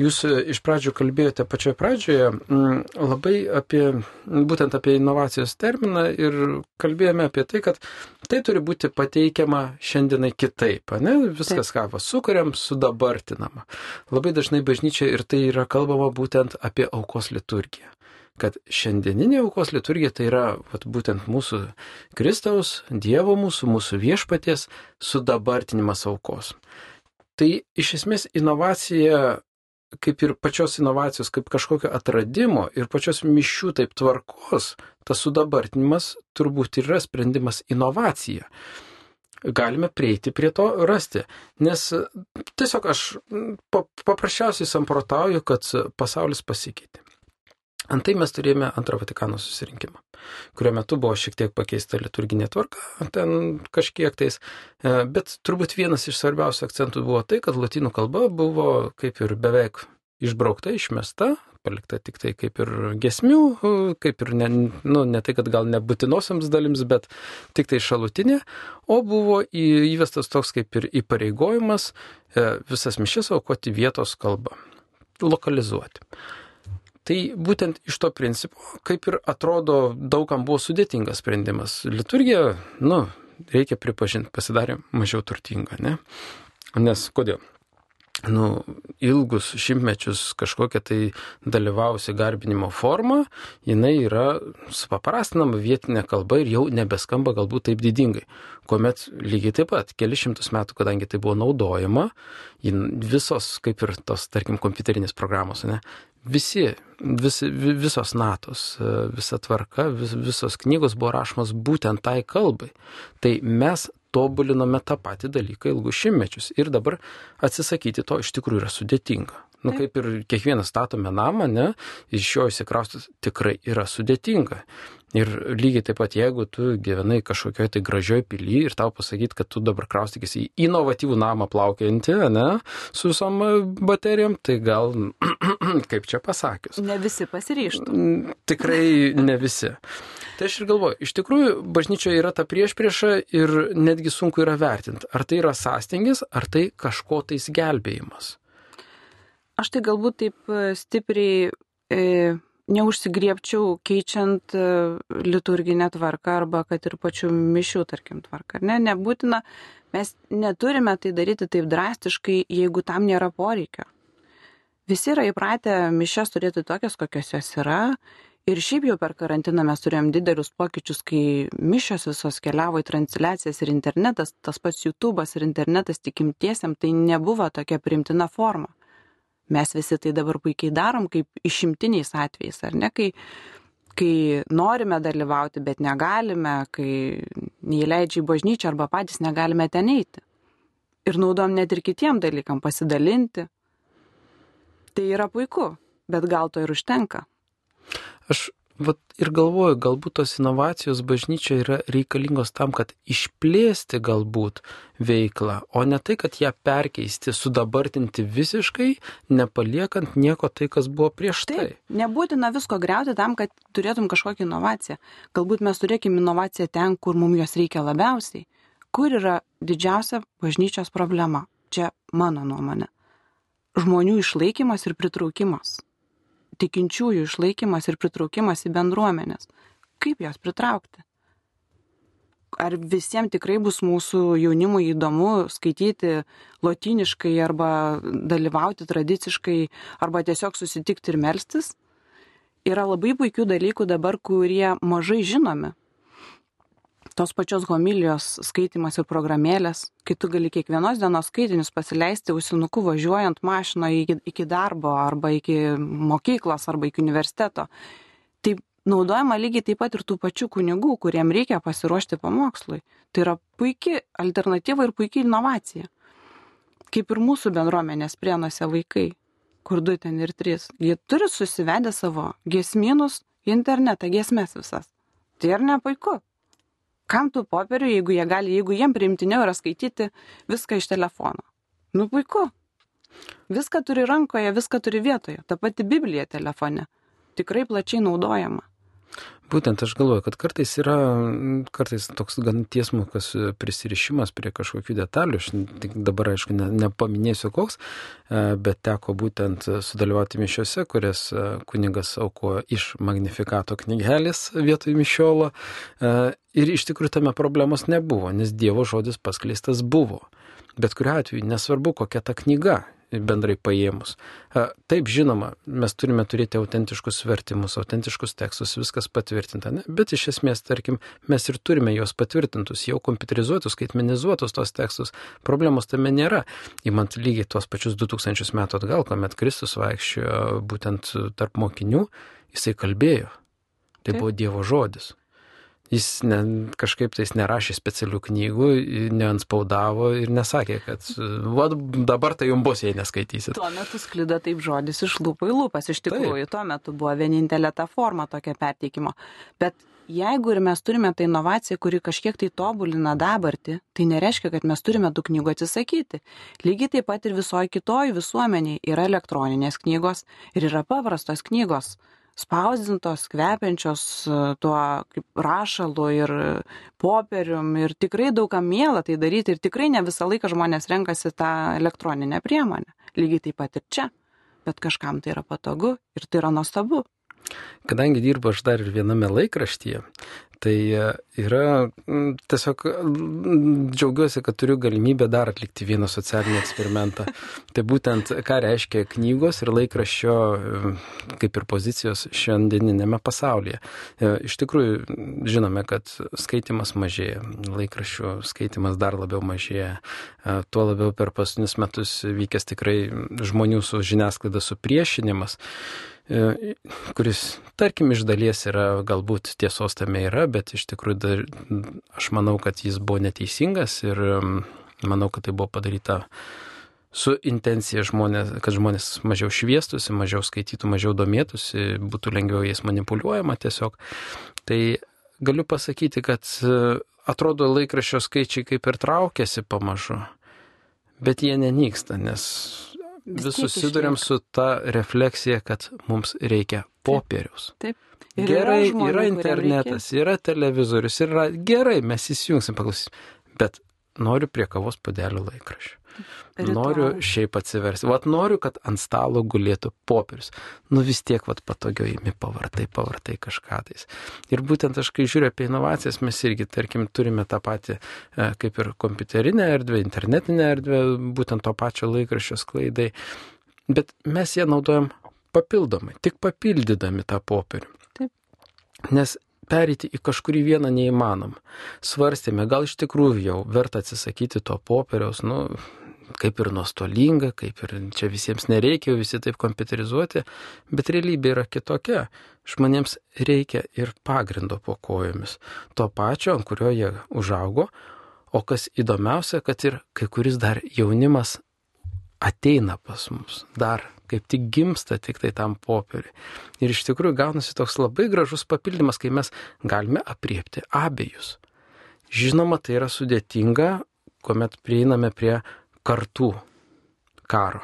Speaker 1: Jūs e, iš pradžių kalbėjote pačioje pradžioje mm, labai apie, būtent apie inovacijos terminą ir kalbėjome apie tai, kad tai turi būti pateikiama šiandienai kitaip, ne? Viskas, ką sukuriam, sudabartinama. Labai dažnai bažnyčia ir tai yra kalbama būtent apie aukos liturgiją kad šiandieninė aukos liturgija tai yra vat, būtent mūsų Kristaus, Dievo mūsų, mūsų viešpaties sudabartinimas aukos. Tai iš esmės inovacija, kaip ir pačios inovacijos, kaip kažkokio atradimo ir pačios mišių taip tvarkos, tas sudabartinimas turbūt yra sprendimas inovacija galime prieiti prie to rasti. Nes tiesiog aš paprasčiausiai samprotauju, kad pasaulis pasikeitė. Antai mes turėjome antrą Vatikano susirinkimą, kurio metu buvo šiek tiek pakeista liturginė tvarka, ten kažkiek tais, e, bet turbūt vienas iš svarbiausių akcentų buvo tai, kad latinų kalba buvo kaip ir beveik išbraukta, išmesta, palikta tik tai kaip ir gesmių, kaip ir ne, nu, ne tai, kad gal nebūtinosiams dalims, bet tik tai šalutinė, o buvo įvestas toks kaip ir įpareigojimas e, visas mišes aukoti vietos kalbą, lokalizuoti. Tai būtent iš to principo, kaip ir atrodo, daugam buvo sudėtingas sprendimas. Liturgija, nu, reikia pripažinti, pasidarė mažiau turtinga, ne? Nes kodėl? nu, ilgus šimtmečius kažkokia tai dalyvausi garbinimo forma, jinai yra supaprastinama vietinė kalba ir jau nebeskamba galbūt taip didingai. Kuomet lygiai taip pat, keli šimtus metų, kadangi tai buvo naudojama, visos, kaip ir tos, tarkim, kompiuterinės programos, ne, visi, visi, visos natos, visa tvarka, vis, visos knygos buvo rašomos būtent tai kalbai. Tai mes tobulinome tą patį dalyką ilgus šimtmečius. Ir dabar atsisakyti to iš tikrųjų yra sudėtinga. Na, nu, kaip ir kiekvienas statome namą, ne, iš jo įsikraustis tikrai yra sudėtinga. Ir lygiai taip pat, jeigu tu gyvenai kažkokioje tai gražioje pilyje ir tau pasakyti, kad tu dabar kraustykis į inovatyvų namą plaukiantį, ne, su visom e, baterijom, tai gal, kaip čia pasakius.
Speaker 2: Ne visi pasiryštų.
Speaker 1: Tikrai ne visi. Tai aš ir galvoju, iš tikrųjų, bažnyčioje yra ta prieš priešą ir netgi sunku yra vertinti, ar tai yra sąstingis, ar tai kažko tais gelbėjimas.
Speaker 2: Aš tai galbūt taip e, stipriai e, neužsigriepčiau keičiant e, liturginę tvarką arba kad ir pačių mišių, tarkim, tvarką. Ne, nebūtina, mes neturime tai daryti taip drastiškai, jeigu tam nėra poreikio. Visi yra įpratę mišes turėti tokias, kokios jos yra. Ir šiaip jau per karantiną mes turėjom didelius pokyčius, kai mišios visos keliavo į transliacijas ir internetas, tas pats YouTube'as ir internetas tikimtiesiam, tai nebuvo tokia primtina forma. Mes visi tai dabar puikiai darom kaip išimtiniais atvejais, ar ne, kai, kai norime dalyvauti, bet negalime, kai neįleidžia į bažnyčią arba patys negalime ten eiti. Ir naudom net ir kitiem dalykam pasidalinti. Tai yra puiku, bet gal to ir užtenka.
Speaker 1: Aš Vat ir galvoju, galbūt tos inovacijos bažnyčia yra reikalingos tam, kad išplėsti galbūt veiklą, o ne tai, kad ją perkeisti, sudabartinti visiškai, nepaliekant nieko tai, kas buvo prieš tai. Taip,
Speaker 2: nebūtina visko greuti tam, kad turėtum kažkokią inovaciją. Galbūt mes turėkime inovaciją ten, kur mums jos reikia labiausiai. Kur yra didžiausia bažnyčios problema? Čia mano nuomonė. Žmonių išlaikymas ir pritraukimas tikinčiųjų išlaikymas ir pritraukimas į bendruomenės. Kaip jas pritraukti? Ar visiems tikrai bus mūsų jaunimui įdomu skaityti lotyniškai arba dalyvauti tradiciškai arba tiesiog susitikti ir melstis? Yra labai puikių dalykų dabar, kurie mažai žinomi tos pačios homilijos skaitimas ir programėlės, kai tu gali kiekvienos dienos skaitinius pasileisti ausinuku važiuojant mašinoje iki, iki darbo arba iki mokyklos arba iki universiteto. Tai naudojama lygiai taip pat ir tų pačių kunigų, kuriem reikia pasiruošti pamokslui. Tai yra puikia alternatyva ir puikia inovacija. Kaip ir mūsų bendruomenės prienuose vaikai, kur du ten ir trys. Jie turi susivedę savo giesmynus į internetą, giesmės visas. Tai ar ne puiku? Kam tų popierių, jeigu jie gali, jeigu jiem priimtiniau yra skaityti viską iš telefono. Nu puiku. Viską turi rankoje, viską turi vietoje. Ta pati Biblija telefone. Tikrai plačiai naudojama.
Speaker 1: Būtent aš galvoju, kad kartais yra, kartais toks gan tiesmukas prisirišimas prie kažkokių detalių, aš tik dabar aišku ne, nepaminėsiu koks, e, bet teko būtent sudalyvauti mišiuose, kurias e, kunigas aukojo iš Magnifikato knygelės vietoj mišiolo. E, ir iš tikrųjų tame problemos nebuvo, nes Dievo žodis paskleistas buvo. Bet kuriu atveju nesvarbu, kokia ta knyga, bendrai paėmus. Taip, žinoma, mes turime turėti autentiškus vertimus, autentiškus tekstus, viskas patvirtinta, ne? bet iš esmės, tarkim, mes ir turime juos patvirtintus, jau kompiuterizuotus, skaitmenizuotus tos tekstus. Problemos tame nėra. Įmant lygiai tuos pačius 2000 metų atgal, kuomet Kristus vaikščiojo būtent tarp mokinių, jisai kalbėjo. Tai buvo Dievo žodis jis ne, kažkaip tais nerašė specialių knygų, neanspaudavo ir nesakė, kad va, dabar tai jums bus, jei neskaitysit.
Speaker 2: Tuo metu sklido taip žodis iš lūpų į lūpas, iš tikrųjų, taip. tuo metu buvo vienintelė ta forma tokia perteikimo. Bet jeigu ir mes turime tą inovaciją, kuri kažkiek tai tobulina dabartį, tai nereiškia, kad mes turime tų knygų atsisakyti. Lygiai taip pat ir visoji kitoji visuomeniai yra elektroninės knygos ir yra paprastos knygos spausdintos, kvepiančios e, tuo kaip rašalu ir popierium ir tikrai daugam mėla tai daryti ir tikrai ne visą laiką žmonės renkasi tą elektroninę priemonę. Lygiai taip pat ir čia. Bet kažkam tai yra patogu ir tai yra nuostabu.
Speaker 1: Kadangi dirbu aš dar ir viename laikraštyje, Tai e, yra tiesiog džiaugiuosi, kad turiu galimybę dar atlikti vieną socialinį eksperimentą. Tai būtent, ką reiškia knygos ir laikraščio, kaip ir pozicijos šiandieninėme pasaulyje. E, iš tikrųjų, žinome, kad skaitimas mažėja, laikraščių skaitimas dar labiau mažėja. E, tuo labiau per paskutinius metus vykęs tikrai žmonių su žiniasklaida supriešinimas. E, kuris, tarkim, iš dalies yra, galbūt tiesos tame yra, bet iš tikrųjų dar, aš manau, kad jis buvo neteisingas ir manau, kad tai buvo padaryta su intencija, žmonės, kad žmonės mažiau šviestusi, mažiau skaitytų, mažiau domėtųsi, būtų lengviau jais manipuliuojama tiesiog. Tai galiu pasakyti, kad e, atrodo laikraščio skaičiai kaip ir traukiasi pamažu, bet jie nenyksta, nes vis susidurėm su ta refleksija, kad mums reikia popieriaus. Taip. Taip. Ir gerai, yra, žmonių, yra internetas, yra televizorius, yra gerai, mes įsijungsim, paklausysim, bet noriu prie kavos padelio laikraščių. Ritual. Noriu šiaip atsiversti. Vat noriu, kad ant stalo gulėtų popierius. Nu vis tiek, vat patogiau įmi pavartai, pavartai kažką tais. Ir būtent aš, kai žiūriu apie inovacijas, mes irgi, tarkim, turime tą patį, e, kaip ir kompiuterinę erdvę, internetinę erdvę, būtent to pačio laikraščio sklaidai. Bet mes ją naudojam papildomai, tik papildydami tą popierių. Taip. Nes pereiti į kažkurį vieną neįmanom. Svarstėme, gal iš tikrųjų jau verta atsisakyti to popieriaus, nu, kaip ir nuostolinga, kaip ir čia visiems nereikia, visi taip kompiuterizuoti, bet realybė yra kitokia. Žmonėms reikia ir pagrindo po kojomis. To pačio, ant kurio jie užaugo, o kas įdomiausia, kad ir kai kuris dar jaunimas ateina pas mus, dar kaip tik gimsta tik tai tam popieriui. Ir iš tikrųjų gaunasi toks labai gražus papildymas, kai mes galime apriepti abejus. Žinoma, tai yra sudėtinga, kuomet prieiname prie kartų karo.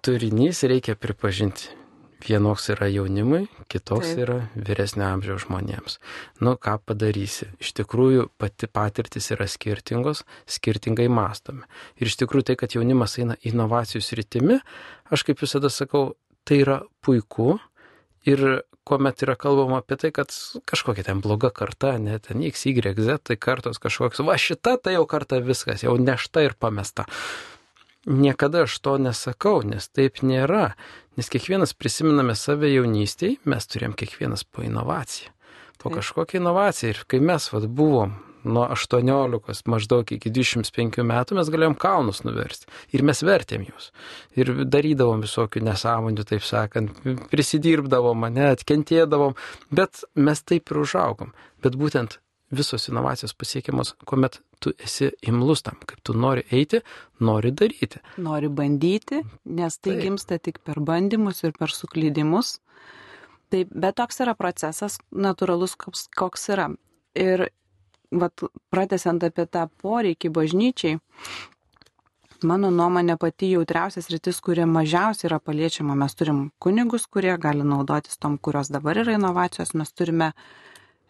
Speaker 1: Turinys reikia pripažinti vienoks yra jaunimui, kitoks Taip. yra vyresnio amžiaus žmonėms. Nu, ką padarysi? Iš tikrųjų, pati patirtis yra skirtingos, skirtingai mastome. Ir iš tikrųjų tai, kad jaunimas eina inovacijų sritimi, aš kaip visada sakau, tai yra puiku. Ir kuomet yra kalbama apie tai, kad kažkokia ten bloga karta, net ten X, Y, Z, tai kartos kažkoks, va šita tai jau karta viskas, jau nešta ir pamesta. Niekada aš to nesakau, nes taip nėra. Nes kiekvienas prisiminame save jaunystėje, mes turėjom kiekvienas po inovaciją. Po kažkokią inovaciją. Ir kai mes vat, buvom nuo 18 maždaug iki 25 metų, mes galėjom kalnus nuversti. Ir mes vertėm juos. Ir darydavom visokių nesąmonių, taip sakant, prisidirbdavom mane, atkentėdavom. Bet mes taip ir užaugom. Bet būtent visos inovacijos pasiekiamos, kuomet tu esi imlus tam, kaip tu nori eiti, nori daryti.
Speaker 2: Nori bandyti, nes tai Taip. gimsta tik per bandymus ir per suklydimus. Taip, bet toks yra procesas natūralus, koks, koks yra. Ir vat, pratesiant apie tą poreikį bažnyčiai, mano nuomonė pati jautriausias rytis, kurie mažiausiai yra paliečiama. Mes turim kunigus, kurie gali naudotis tom, kurios dabar yra inovacijos, mes turime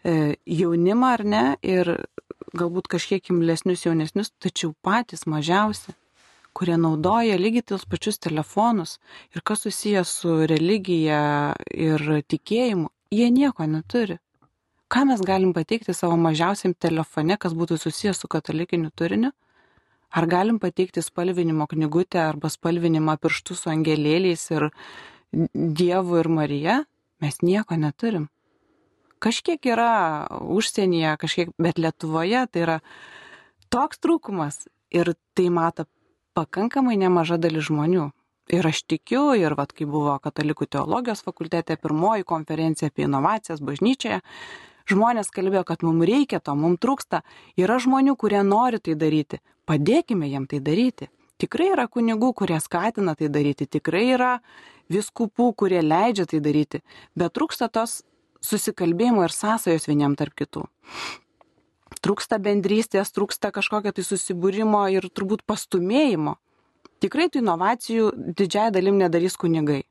Speaker 2: E, jaunimą ar ne ir galbūt kažkiek imlesnius jaunesnius, tačiau patys mažiausi, kurie naudoja lygiai tos pačius telefonus ir kas susijęs su religija ir tikėjimu, jie nieko neturi. Ką mes galim pateikti savo mažiausiam telefone, kas būtų susijęs su katalikiniu turiniu? Ar galim pateikti spalvinimo knygutę arba spalvinimą pirštų su angelėliais ir Dievu ir Marija? Mes nieko neturim kažkiek yra užsienyje, kažkiek, bet Lietuvoje tai yra toks trūkumas ir tai mato pakankamai nemaža dalis žmonių. Ir aš tikiu, ir vad, kai buvo Katalikų teologijos fakultete pirmoji konferencija apie inovacijas bažnyčioje, žmonės kalbėjo, kad mums reikia to, mums trūksta. Yra žmonių, kurie nori tai daryti. Padėkime jiem tai daryti. Tikrai yra kunigų, kurie skatina tai daryti, tikrai yra viskupų, kurie leidžia tai daryti, bet trūksta tos susikalbėjimo ir sąsajos vieniem tarp kitų. Trūksta bendrystės, trūksta kažkokio tai susibūrimo ir turbūt pastumėjimo. Tikrai tų inovacijų didžiai dalim nedarys kunigai.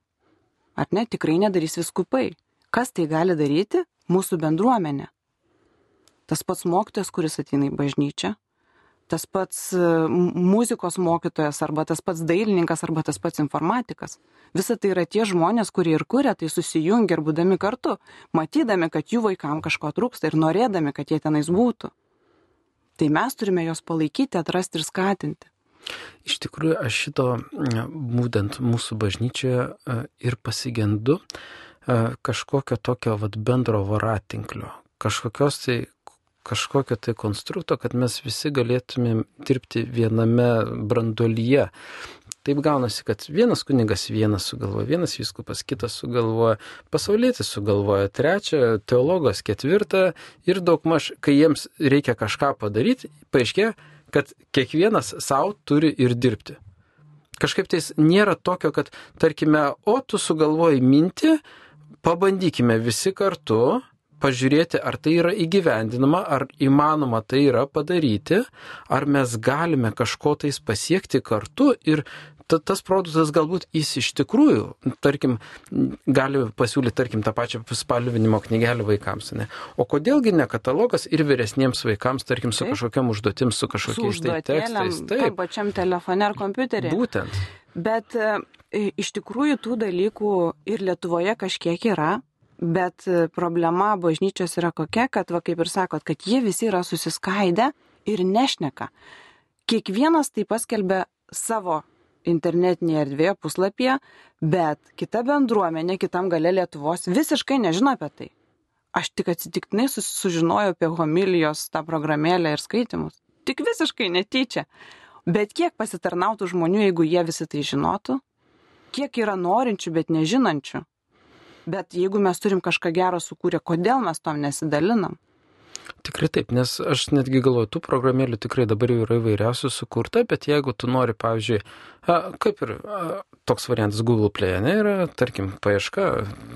Speaker 2: Ar ne, tikrai nedarys viskupai. Kas tai gali daryti? Mūsų bendruomenė. Tas pats mokytojas, kuris ateina į bažnyčią, tas pats e, muzikos mokytojas, arba tas pats dailininkas, arba tas pats informatikas. Visa tai yra tie žmonės, kurie ir kuria, tai susijungia ir būdami kartu, matydami, kad jų vaikam kažko trūksta ir norėdami, kad jie tenais būtų. Tai mes turime juos palaikyti, atrasti ir skatinti.
Speaker 1: Iš tikrųjų, aš šito būtent mūsų bažnyčioje e, ir pasigendu e, kažkokio tokio vat, bendro varatinklio, kažkokios tai kažkokio tai konstrukto, kad mes visi galėtumėm dirbti viename brandolyje. Taip gaunasi, kad vienas kunigas vienas sugalvoja, vienas viskupas kitas sugalvoja, pasaulietis sugalvoja trečią, teologas ketvirtą ir daugmaž, kai jiems reikia kažką padaryti, paaiškėja, kad kiekvienas savo turi ir dirbti. Kažkaip tais nėra tokio, kad, tarkime, o tu sugalvoji mintį, pabandykime visi kartu, pažiūrėti, ar tai yra įgyvendinama, ar įmanoma tai yra padaryti, ar mes galime kažko tais pasiekti kartu ir ta, tas produktas galbūt jis iš tikrųjų, tarkim, gali pasiūlyti, tarkim, tą pačią spalvinimo knygelę vaikams. Ne? O kodėlgi ne katalogas ir vyresniems vaikams, tarkim, su kažkokiam užduotim, su kažkokiais su tai tekstais.
Speaker 2: Taip, pačiam telefone ar kompiuterį.
Speaker 1: Būtent.
Speaker 2: Bet e, iš tikrųjų tų dalykų ir Lietuvoje kažkiek yra, Bet e, problema bažnyčios yra kokia, kad, va, kaip ir sakot, kad jie visi yra susiskaidę ir nešneka. Kiekvienas tai paskelbė savo internetinėje erdvėje puslapyje, bet kita bendruomenė kitam gale Lietuvos visiškai nežino apie tai. Aš tik atsitiktinai sužinojau apie homilijos tą programėlę ir skaitimus. Tik visiškai netyčia. Bet kiek pasitarnautų žmonių, jeigu jie visi tai žinotų? Kiek yra norinčių, bet nežinančių? Bet jeigu mes turim kažką gero sukūrę, kodėl mes tom nesidalinam?
Speaker 1: Tikrai taip, nes aš netgi galvoju, tų programėlių tikrai dabar jau yra įvairiausių sukurta, bet jeigu tu nori, pavyzdžiui, A, kaip ir a, toks variantas Google Play, ne, yra, tarkim, paieška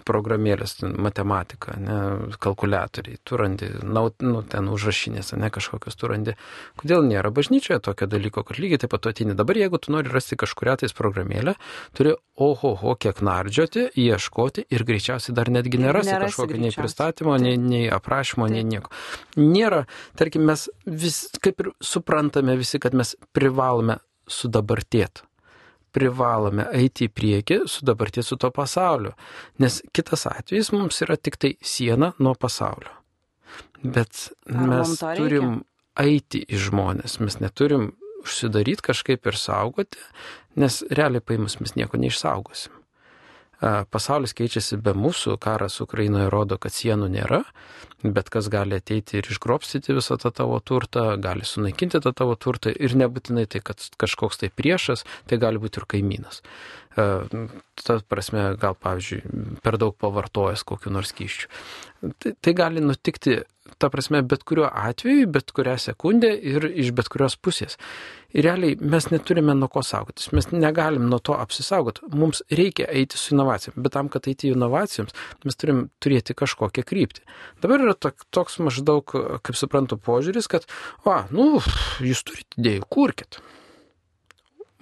Speaker 1: programėlės, matematika, ne, kalkuliatoriai, tu randi, na, nu, ten užrašinės, ne, kažkokios tu randi. Kodėl nėra bažnyčioje tokio dalyko, kad lygiai taip pat atini. Dabar, jeigu tu nori rasti kažkuria tais programėlę, turi ohoho, kiek nardžioti, ieškoti ir greičiausiai dar netgi nerasi, nerasi kažkokio nei pristatymo, nei, nei aprašymo, taip. nei nieko. Nėra, tarkim, mes vis kaip ir suprantame visi, kad mes privalome sudabartėti privalome eiti į priekį su dabartį su to pasauliu, nes kitas atvejis mums yra tik tai siena nuo pasaulio. Bet mes turim eiti į žmonės, mes neturim užsidaryti kažkaip ir saugoti, nes realiai paimus mes nieko neišsaugosim. Pasaulis keičiasi be mūsų, karas Ukrainoje rodo, kad sienų nėra, bet kas gali ateiti ir išgrobstyti visą tą tavo turtą, gali sunaikinti tą tavo turtą ir nebūtinai tai, kad kažkoks tai priešas, tai gali būti ir kaimynas. Ta prasme, gal pavyzdžiui, per daug pavartojęs kokiu nors kyščiu. Tai, tai gali nutikti ta prasme, bet kuriuo atveju, bet kurią sekundę ir iš bet kurios pusės. Ir realiai mes neturime nuo ko saugotis, mes negalim nuo to apsisaugoti. Mums reikia eiti su inovacijom, bet tam, kad eiti inovacijoms, mes turim turėti kažkokią kryptį. Dabar yra toks maždaug, kaip suprantu, požiūris, kad, o, nu, jūs turite idėjų, kurkit.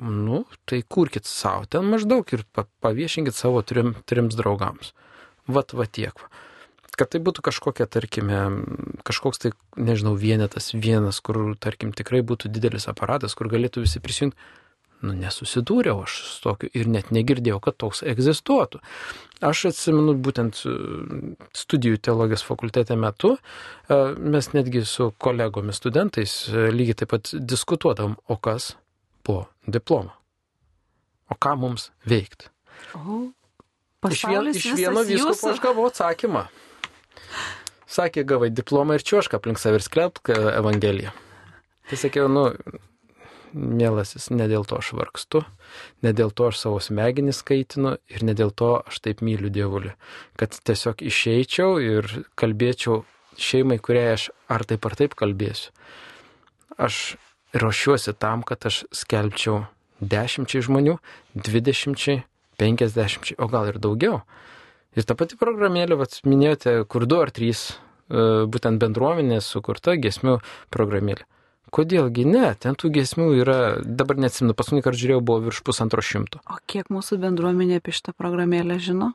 Speaker 1: Nu, tai kurkit savo ten maždaug ir paviešinkit savo trim, trims draugams. Vat, va tiek. Va kad tai būtų kažkokia, tarkime, kažkoks tai, nežinau, vienetas vienas, kur, tarkim, tikrai būtų didelis aparatas, kur galėtų visi prisijungti. Nu, nesusidūriau aš su tokiu ir net negirdėjau, kad toks egzistuotų. Aš atsimenu būtent e, studijų teologijos fakultete metu, e, mes netgi su kolegomis studentais e, lygiai taip pat diskutuodavom, o kas po diplomo. O ką mums veikti.
Speaker 2: O,
Speaker 1: iš, vien, iš vieno visko aš gavau atsakymą. Sakė, gavai diplomą ir čiuošką aplink save ir skelbk Evangeliją. Tai sakiau, nu, mielasis, ne dėl to aš vargstu, ne dėl to aš savo smegenis skaitinu ir ne dėl to aš taip myliu dievulį, kad tiesiog išeičiau ir kalbėčiau šeimai, kuriai aš ar taip ar taip kalbėsiu. Aš ruošiuosi tam, kad aš skelbčiau dešimčiai žmonių, dvidešimčiai, penkisdešimčiai, o gal ir daugiau. Ir ta pati programėlė, vat, minėjote, kur du ar trys e, būtent bendruomenės sukurta gesmių programėlė. Kodėlgi ne, ten tų gesmių yra, dabar neatsimenu, paskutinį kartą žiūrėjau, buvo virš pusantro šimto.
Speaker 2: O kiek mūsų bendruomenė apie šitą programėlę žino?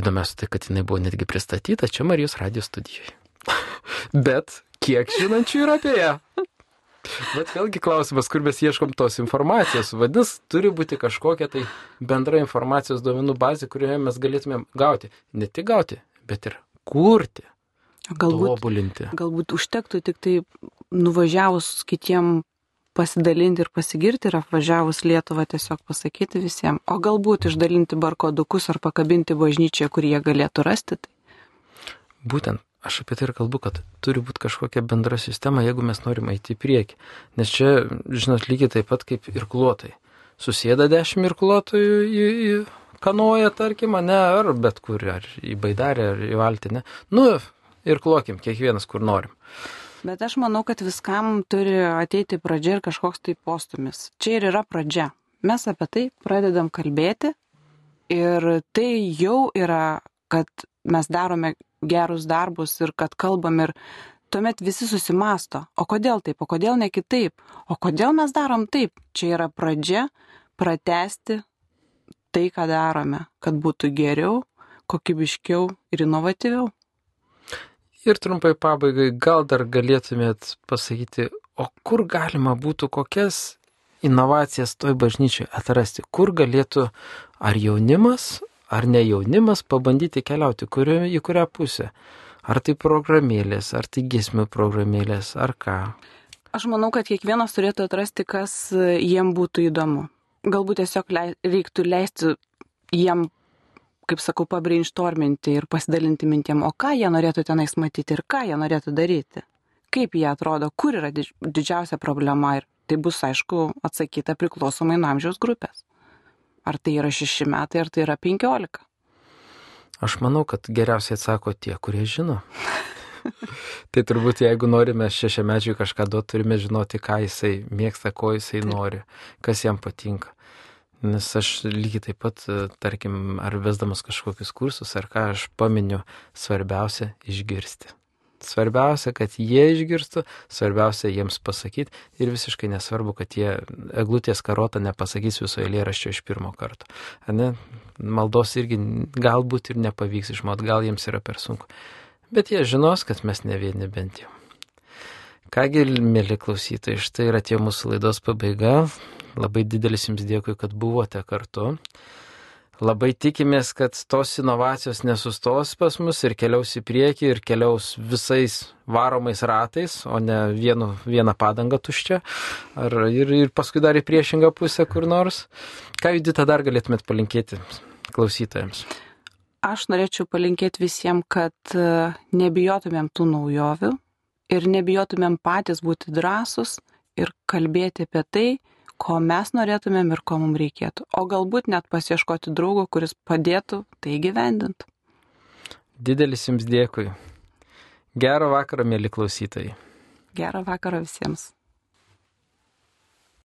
Speaker 1: Įdomiausia tai, kad jinai buvo netgi pristatyta čia Marijos radijos studijoje. Bet kiek žinančių yra apie ją? Bet vėlgi klausimas, kur mes ieškom tos informacijos. Vadinasi, turi būti kažkokia tai bendra informacijos duomenų bazė, kurioje mes galėtumėm gauti. Ne tik gauti, bet ir kurti. Galbūt, tobulinti.
Speaker 2: galbūt užtektų tik tai nuvažiavus kitiem pasidalinti ir pasigirti ir apvažiavus Lietuvą tiesiog pasakyti visiems, o galbūt išdalinti barkodukus ar pakabinti bažnyčią, kur jie galėtų rasti. Tai.
Speaker 1: Būtent aš apie tai ir kalbu, kad turi būti kažkokia bendra sistema, jeigu mes norim eiti į priekį. Nes čia, žinot, lygiai taip pat kaip ir klotai. Susėda dešimt ir klotojų į, į kanoją, tarkim, ne, ar bet kur, ar į baidarę, ar į valtinę. Nu, ir klokim, kiekvienas kur norim.
Speaker 2: Bet aš manau, kad viskam turi ateiti pradžia ir kažkoks tai postumis. Čia ir yra pradžia. Mes apie tai pradedam kalbėti ir tai jau yra, kad mes darome gerus darbus ir kad kalbam ir tuomet visi susimasto, o kodėl taip, o kodėl ne kitaip, o kodėl mes darom taip. Čia yra pradžia pratesti tai, ką darome, kad būtų geriau, kokybiškiau ir inovatyviau.
Speaker 1: Ir trumpai pabaigai, gal dar galėtumėt pasakyti, o kur galima būtų kokias inovacijas toj bažnyčiai atrasti, kur galėtų ar jaunimas, ar ne jaunimas pabandyti keliauti, kurio, į kurią pusę. Ar tai programėlės, ar tai gesmių programėlės, ar ką.
Speaker 2: Aš manau, kad kiekvienas turėtų atrasti, kas jiem būtų įdomu. Galbūt tiesiog lei, reiktų leisti jiem, kaip sakau, pabrainstorminti ir pasidalinti mintiem, o ką jie norėtų tenais matyti ir ką jie norėtų daryti. Kaip jie atrodo, kur yra didžiausia problema ir tai bus, aišku, atsakyta priklausomai nuo amžiaus grupės. Ar tai yra šeši metai, ar tai yra penkiolika?
Speaker 1: Aš manau, kad geriausiai atsako tie, kurie žino. tai turbūt jeigu norime šešiamečiui kažką duoti, turime žinoti, ką jisai mėgsta, ko jisai Taip. nori, kas jam patinka. Nes aš lygiai taip pat, tarkim, ar vesdamas kažkokius kursus, ar ką aš paminiu, svarbiausia išgirsti. Svarbiausia, kad jie išgirstų, svarbiausia jiems pasakyti ir visiškai nesvarbu, kad jie eglutės karotą nepasakys viso eilėraščio iš pirmo karto. Ne? Maldos irgi galbūt ir nepavyks išmot, gal jiems yra per sunku. Bet jie žinos, kad mes ne vieni bent jau. Kągi, mėly klausytojai, štai yra tie mūsų laidos pabaiga. Labai didelis jums dėkui, kad buvote kartu. Labai tikimės, kad tos inovacijos nesustos pas mus ir keliaus į priekį ir keliaus visais varomais ratais, o ne vienu, vieną padangą tuščią. Ar, ir, ir paskui dar į priešingą pusę kur nors. Ką Judita dar galėtumėt palinkėti klausytojams?
Speaker 2: Aš norėčiau palinkėti visiems, kad e, nebijotumėm tų naujovių ir nebijotumėm patys būti drąsus ir kalbėti apie tai, ko mes norėtumėm ir ko mums reikėtų. O galbūt net pasieškoti draugo, kuris padėtų tai gyvendinti.
Speaker 1: Didelis jums dėkui. Gerą vakarą, mėly klausytojai.
Speaker 2: Gerą vakarą visiems.